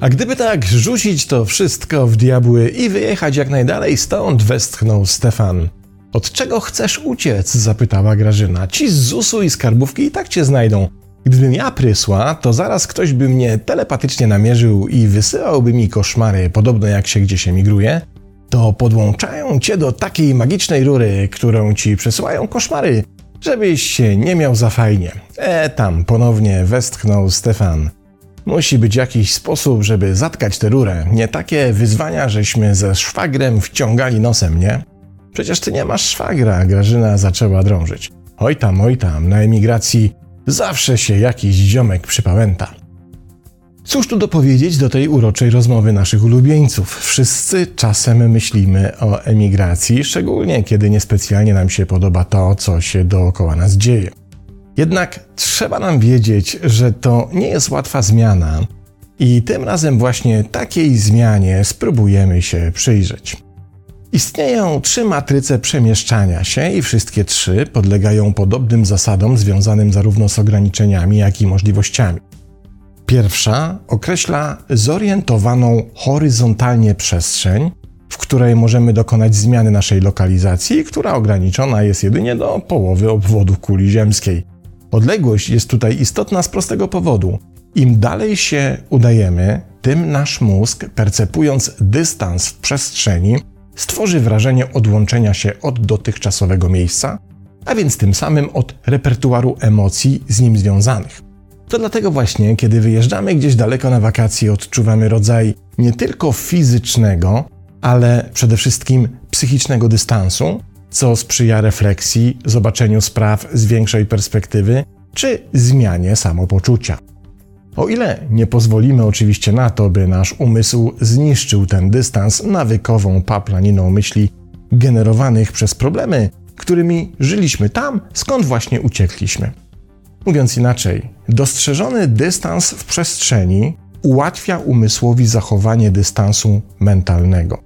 A gdyby tak rzucić to wszystko w diabły i wyjechać jak najdalej stąd, westchnął Stefan. Od czego chcesz uciec? zapytała Grażyna. Ci z ZUS-u i skarbówki i tak cię znajdą. Gdybym ja prysła, to zaraz ktoś by mnie telepatycznie namierzył i wysyłałby mi koszmary, podobno jak się gdzieś emigruje. To podłączają cię do takiej magicznej rury, którą ci przesyłają koszmary, żebyś się nie miał za fajnie. E, tam ponownie westchnął Stefan. Musi być jakiś sposób, żeby zatkać tę rurę. Nie takie wyzwania, żeśmy ze szwagrem wciągali nosem, nie? Przecież ty nie masz szwagra, Grażyna zaczęła drążyć. Oj tam, oj tam, na emigracji zawsze się jakiś ziomek przypałęta. Cóż tu dopowiedzieć do tej uroczej rozmowy naszych ulubieńców? Wszyscy czasem myślimy o emigracji, szczególnie kiedy niespecjalnie nam się podoba to, co się dookoła nas dzieje. Jednak trzeba nam wiedzieć, że to nie jest łatwa zmiana i tym razem właśnie takiej zmianie spróbujemy się przyjrzeć. Istnieją trzy matryce przemieszczania się i wszystkie trzy podlegają podobnym zasadom związanym zarówno z ograniczeniami, jak i możliwościami. Pierwsza określa zorientowaną horyzontalnie przestrzeń, w której możemy dokonać zmiany naszej lokalizacji, która ograniczona jest jedynie do połowy obwodu kuli ziemskiej. Odległość jest tutaj istotna z prostego powodu. Im dalej się udajemy, tym nasz mózg, percepując dystans w przestrzeni, stworzy wrażenie odłączenia się od dotychczasowego miejsca, a więc tym samym od repertuaru emocji z nim związanych. To dlatego właśnie, kiedy wyjeżdżamy gdzieś daleko na wakacje, odczuwamy rodzaj nie tylko fizycznego, ale przede wszystkim psychicznego dystansu, co sprzyja refleksji, zobaczeniu spraw z większej perspektywy czy zmianie samopoczucia. O ile nie pozwolimy oczywiście na to, by nasz umysł zniszczył ten dystans nawykową paplaniną myśli generowanych przez problemy, którymi żyliśmy tam, skąd właśnie uciekliśmy. Mówiąc inaczej, dostrzeżony dystans w przestrzeni ułatwia umysłowi zachowanie dystansu mentalnego.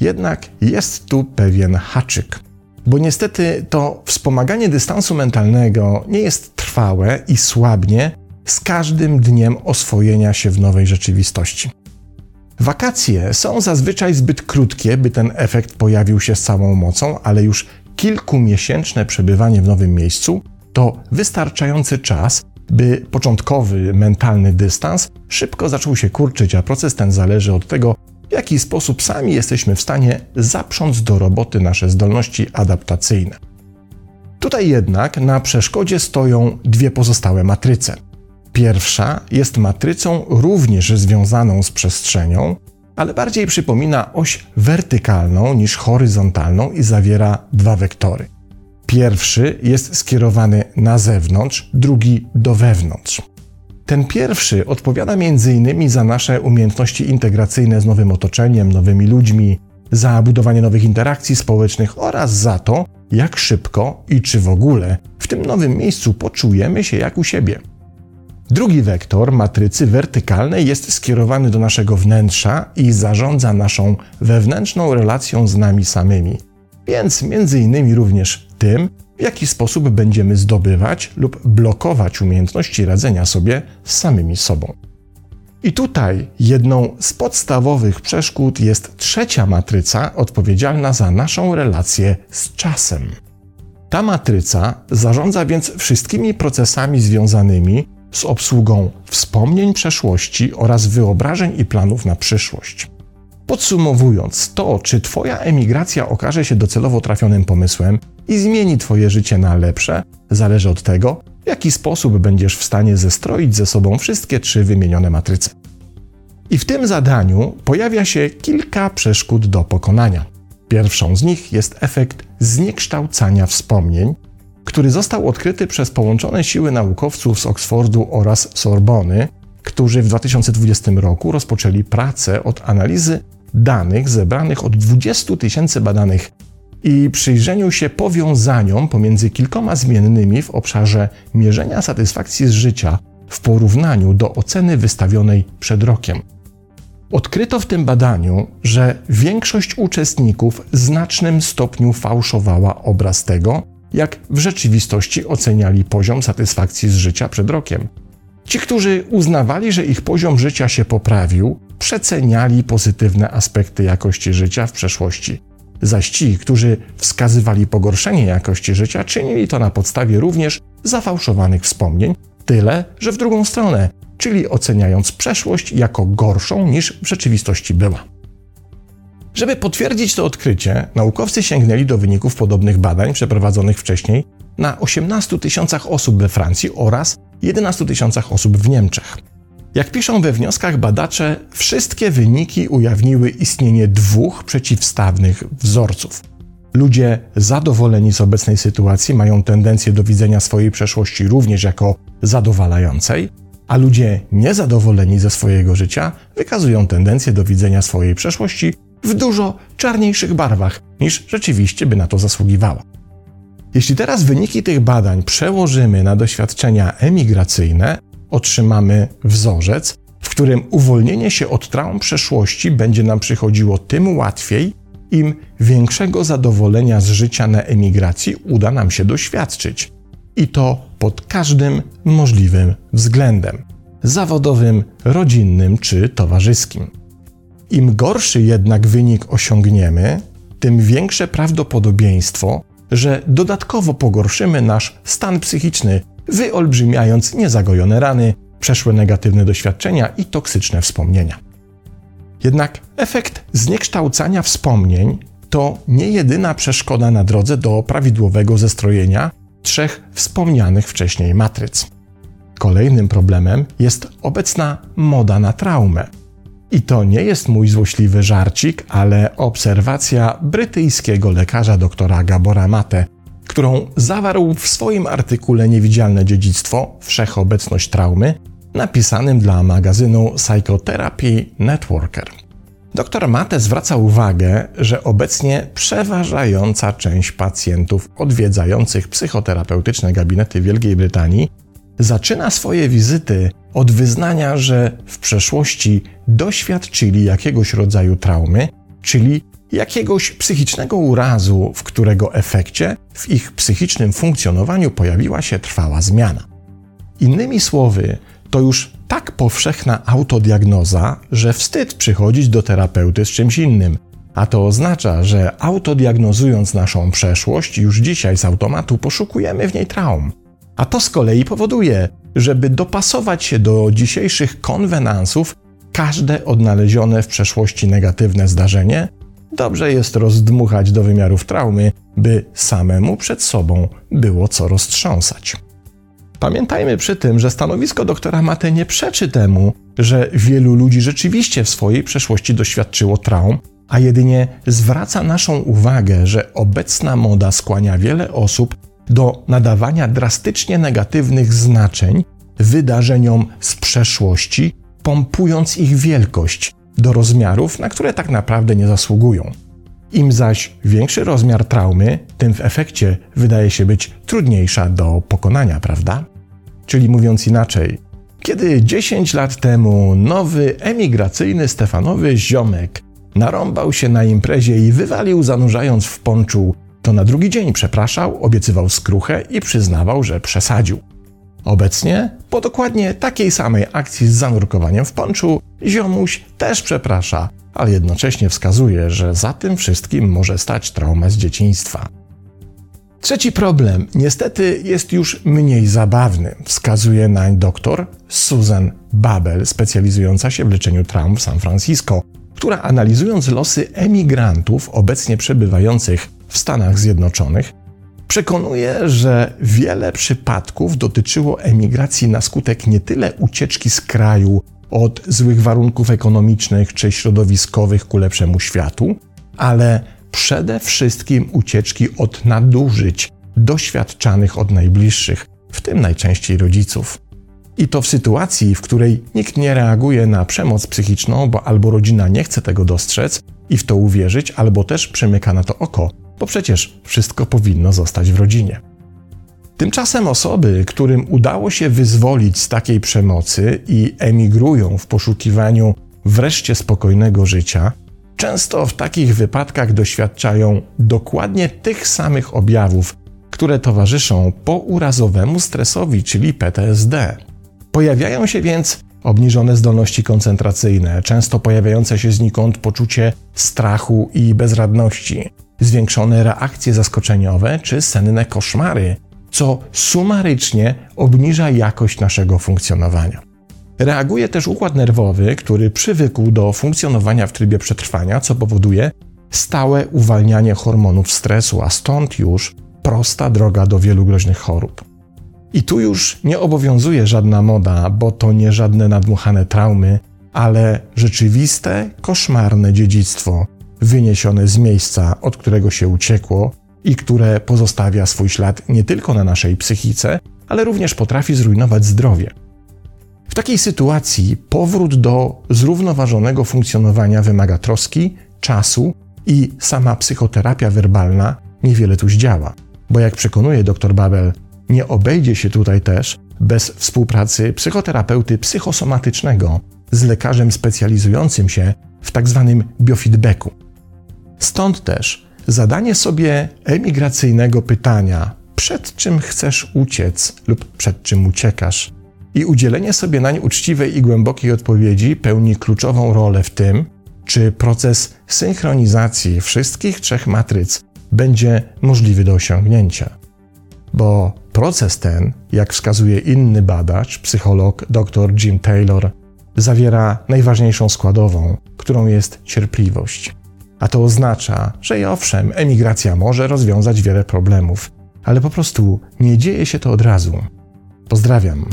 Jednak jest tu pewien haczyk. Bo niestety to wspomaganie dystansu mentalnego nie jest trwałe i słabnie z każdym dniem oswojenia się w nowej rzeczywistości. Wakacje są zazwyczaj zbyt krótkie, by ten efekt pojawił się z całą mocą, ale już kilkumiesięczne przebywanie w nowym miejscu to wystarczający czas, by początkowy mentalny dystans szybko zaczął się kurczyć, a proces ten zależy od tego, w jaki sposób sami jesteśmy w stanie zaprząc do roboty nasze zdolności adaptacyjne. Tutaj jednak na przeszkodzie stoją dwie pozostałe matryce. Pierwsza jest matrycą również związaną z przestrzenią, ale bardziej przypomina oś wertykalną niż horyzontalną i zawiera dwa wektory. Pierwszy jest skierowany na zewnątrz, drugi do wewnątrz. Ten pierwszy odpowiada m.in. za nasze umiejętności integracyjne z nowym otoczeniem, nowymi ludźmi, za budowanie nowych interakcji społecznych oraz za to, jak szybko i czy w ogóle w tym nowym miejscu poczujemy się jak u siebie. Drugi wektor matrycy wertykalnej jest skierowany do naszego wnętrza i zarządza naszą wewnętrzną relacją z nami samymi, więc między innymi również tym, w jaki sposób będziemy zdobywać lub blokować umiejętności radzenia sobie z samymi sobą. I tutaj jedną z podstawowych przeszkód jest trzecia matryca odpowiedzialna za naszą relację z czasem. Ta matryca zarządza więc wszystkimi procesami związanymi z obsługą wspomnień przeszłości oraz wyobrażeń i planów na przyszłość. Podsumowując, to czy Twoja emigracja okaże się docelowo trafionym pomysłem i zmieni Twoje życie na lepsze, zależy od tego, w jaki sposób będziesz w stanie zestroić ze sobą wszystkie trzy wymienione matryce. I w tym zadaniu pojawia się kilka przeszkód do pokonania. Pierwszą z nich jest efekt zniekształcania wspomnień, który został odkryty przez połączone siły naukowców z Oksfordu oraz Sorbony, którzy w 2020 roku rozpoczęli pracę od analizy danych zebranych od 20 tysięcy badanych i przyjrzeniu się powiązaniom pomiędzy kilkoma zmiennymi w obszarze mierzenia satysfakcji z życia w porównaniu do oceny wystawionej przed rokiem. Odkryto w tym badaniu, że większość uczestników w znacznym stopniu fałszowała obraz tego, jak w rzeczywistości oceniali poziom satysfakcji z życia przed rokiem. Ci, którzy uznawali, że ich poziom życia się poprawił, przeceniali pozytywne aspekty jakości życia w przeszłości. Zaś ci, którzy wskazywali pogorszenie jakości życia, czynili to na podstawie również zafałszowanych wspomnień, tyle, że w drugą stronę, czyli oceniając przeszłość jako gorszą niż w rzeczywistości była. Żeby potwierdzić to odkrycie, naukowcy sięgnęli do wyników podobnych badań przeprowadzonych wcześniej na 18 tysiącach osób we Francji oraz 11 tysiącach osób w Niemczech. Jak piszą we wnioskach badacze, wszystkie wyniki ujawniły istnienie dwóch przeciwstawnych wzorców. Ludzie zadowoleni z obecnej sytuacji mają tendencję do widzenia swojej przeszłości również jako zadowalającej, a ludzie niezadowoleni ze swojego życia wykazują tendencję do widzenia swojej przeszłości w dużo czarniejszych barwach niż rzeczywiście by na to zasługiwała. Jeśli teraz wyniki tych badań przełożymy na doświadczenia emigracyjne, otrzymamy wzorzec, w którym uwolnienie się od traum przeszłości będzie nam przychodziło tym łatwiej, im większego zadowolenia z życia na emigracji uda nam się doświadczyć. I to pod każdym możliwym względem zawodowym, rodzinnym czy towarzyskim. Im gorszy jednak wynik osiągniemy, tym większe prawdopodobieństwo, że dodatkowo pogorszymy nasz stan psychiczny, wyolbrzymiając niezagojone rany, przeszłe negatywne doświadczenia i toksyczne wspomnienia. Jednak efekt zniekształcania wspomnień to nie jedyna przeszkoda na drodze do prawidłowego zestrojenia trzech wspomnianych wcześniej matryc. Kolejnym problemem jest obecna moda na traumę. I to nie jest mój złośliwy żarcik, ale obserwacja brytyjskiego lekarza doktora Gabora Mate, którą zawarł w swoim artykule Niewidzialne dziedzictwo Wszechobecność traumy, napisanym dla magazynu Psychotherapy Networker. Dr Mate zwraca uwagę, że obecnie przeważająca część pacjentów odwiedzających psychoterapeutyczne gabinety Wielkiej Brytanii zaczyna swoje wizyty od wyznania, że w przeszłości doświadczyli jakiegoś rodzaju traumy, czyli jakiegoś psychicznego urazu, w którego efekcie w ich psychicznym funkcjonowaniu pojawiła się trwała zmiana. Innymi słowy, to już tak powszechna autodiagnoza, że wstyd przychodzić do terapeuty z czymś innym. A to oznacza, że autodiagnozując naszą przeszłość, już dzisiaj z automatu poszukujemy w niej traum. A to z kolei powoduje, żeby dopasować się do dzisiejszych konwenansów, każde odnalezione w przeszłości negatywne zdarzenie dobrze jest rozdmuchać do wymiarów traumy, by samemu przed sobą było co roztrząsać. Pamiętajmy przy tym, że stanowisko doktora Mate nie przeczy temu, że wielu ludzi rzeczywiście w swojej przeszłości doświadczyło traum, a jedynie zwraca naszą uwagę, że obecna moda skłania wiele osób do nadawania drastycznie negatywnych znaczeń wydarzeniom z przeszłości, pompując ich wielkość do rozmiarów, na które tak naprawdę nie zasługują. Im zaś większy rozmiar traumy, tym w efekcie wydaje się być trudniejsza do pokonania, prawda? Czyli mówiąc inaczej, kiedy 10 lat temu nowy emigracyjny Stefanowy ziomek narąbał się na imprezie i wywalił zanurzając w ponczu to na drugi dzień przepraszał, obiecywał skruchę i przyznawał, że przesadził. Obecnie, po dokładnie takiej samej akcji z zanurkowaniem w ponczu, ziomuś też przeprasza, ale jednocześnie wskazuje, że za tym wszystkim może stać trauma z dzieciństwa. Trzeci problem niestety jest już mniej zabawny, wskazuje nań doktor Susan Babel, specjalizująca się w leczeniu traum w San Francisco, która analizując losy emigrantów obecnie przebywających w Stanach Zjednoczonych, przekonuje, że wiele przypadków dotyczyło emigracji na skutek nie tyle ucieczki z kraju od złych warunków ekonomicznych czy środowiskowych ku lepszemu światu, ale przede wszystkim ucieczki od nadużyć doświadczanych od najbliższych, w tym najczęściej rodziców. I to w sytuacji, w której nikt nie reaguje na przemoc psychiczną, bo albo rodzina nie chce tego dostrzec i w to uwierzyć, albo też przymyka na to oko, bo przecież wszystko powinno zostać w rodzinie. Tymczasem osoby, którym udało się wyzwolić z takiej przemocy i emigrują w poszukiwaniu wreszcie spokojnego życia, często w takich wypadkach doświadczają dokładnie tych samych objawów, które towarzyszą pourazowemu stresowi, czyli PTSD. Pojawiają się więc obniżone zdolności koncentracyjne, często pojawiające się znikąd poczucie strachu i bezradności, zwiększone reakcje zaskoczeniowe czy senne koszmary, co sumarycznie obniża jakość naszego funkcjonowania. Reaguje też układ nerwowy, który przywykł do funkcjonowania w trybie przetrwania, co powoduje stałe uwalnianie hormonów stresu, a stąd już prosta droga do wielu groźnych chorób. I tu już nie obowiązuje żadna moda, bo to nie żadne nadmuchane traumy, ale rzeczywiste, koszmarne dziedzictwo, wyniesione z miejsca, od którego się uciekło i które pozostawia swój ślad nie tylko na naszej psychice, ale również potrafi zrujnować zdrowie. W takiej sytuacji powrót do zrównoważonego funkcjonowania wymaga troski, czasu i sama psychoterapia werbalna niewiele tu zdziała. Bo jak przekonuje dr Babel, nie obejdzie się tutaj też bez współpracy psychoterapeuty psychosomatycznego z lekarzem specjalizującym się w tzw. Tak biofeedbacku. Stąd też zadanie sobie emigracyjnego pytania, przed czym chcesz uciec lub przed czym uciekasz, i udzielenie sobie nań uczciwej i głębokiej odpowiedzi pełni kluczową rolę w tym, czy proces synchronizacji wszystkich trzech matryc będzie możliwy do osiągnięcia. Bo proces ten, jak wskazuje inny badacz, psycholog dr Jim Taylor, zawiera najważniejszą składową, którą jest cierpliwość. A to oznacza, że i owszem, emigracja może rozwiązać wiele problemów, ale po prostu nie dzieje się to od razu. Pozdrawiam.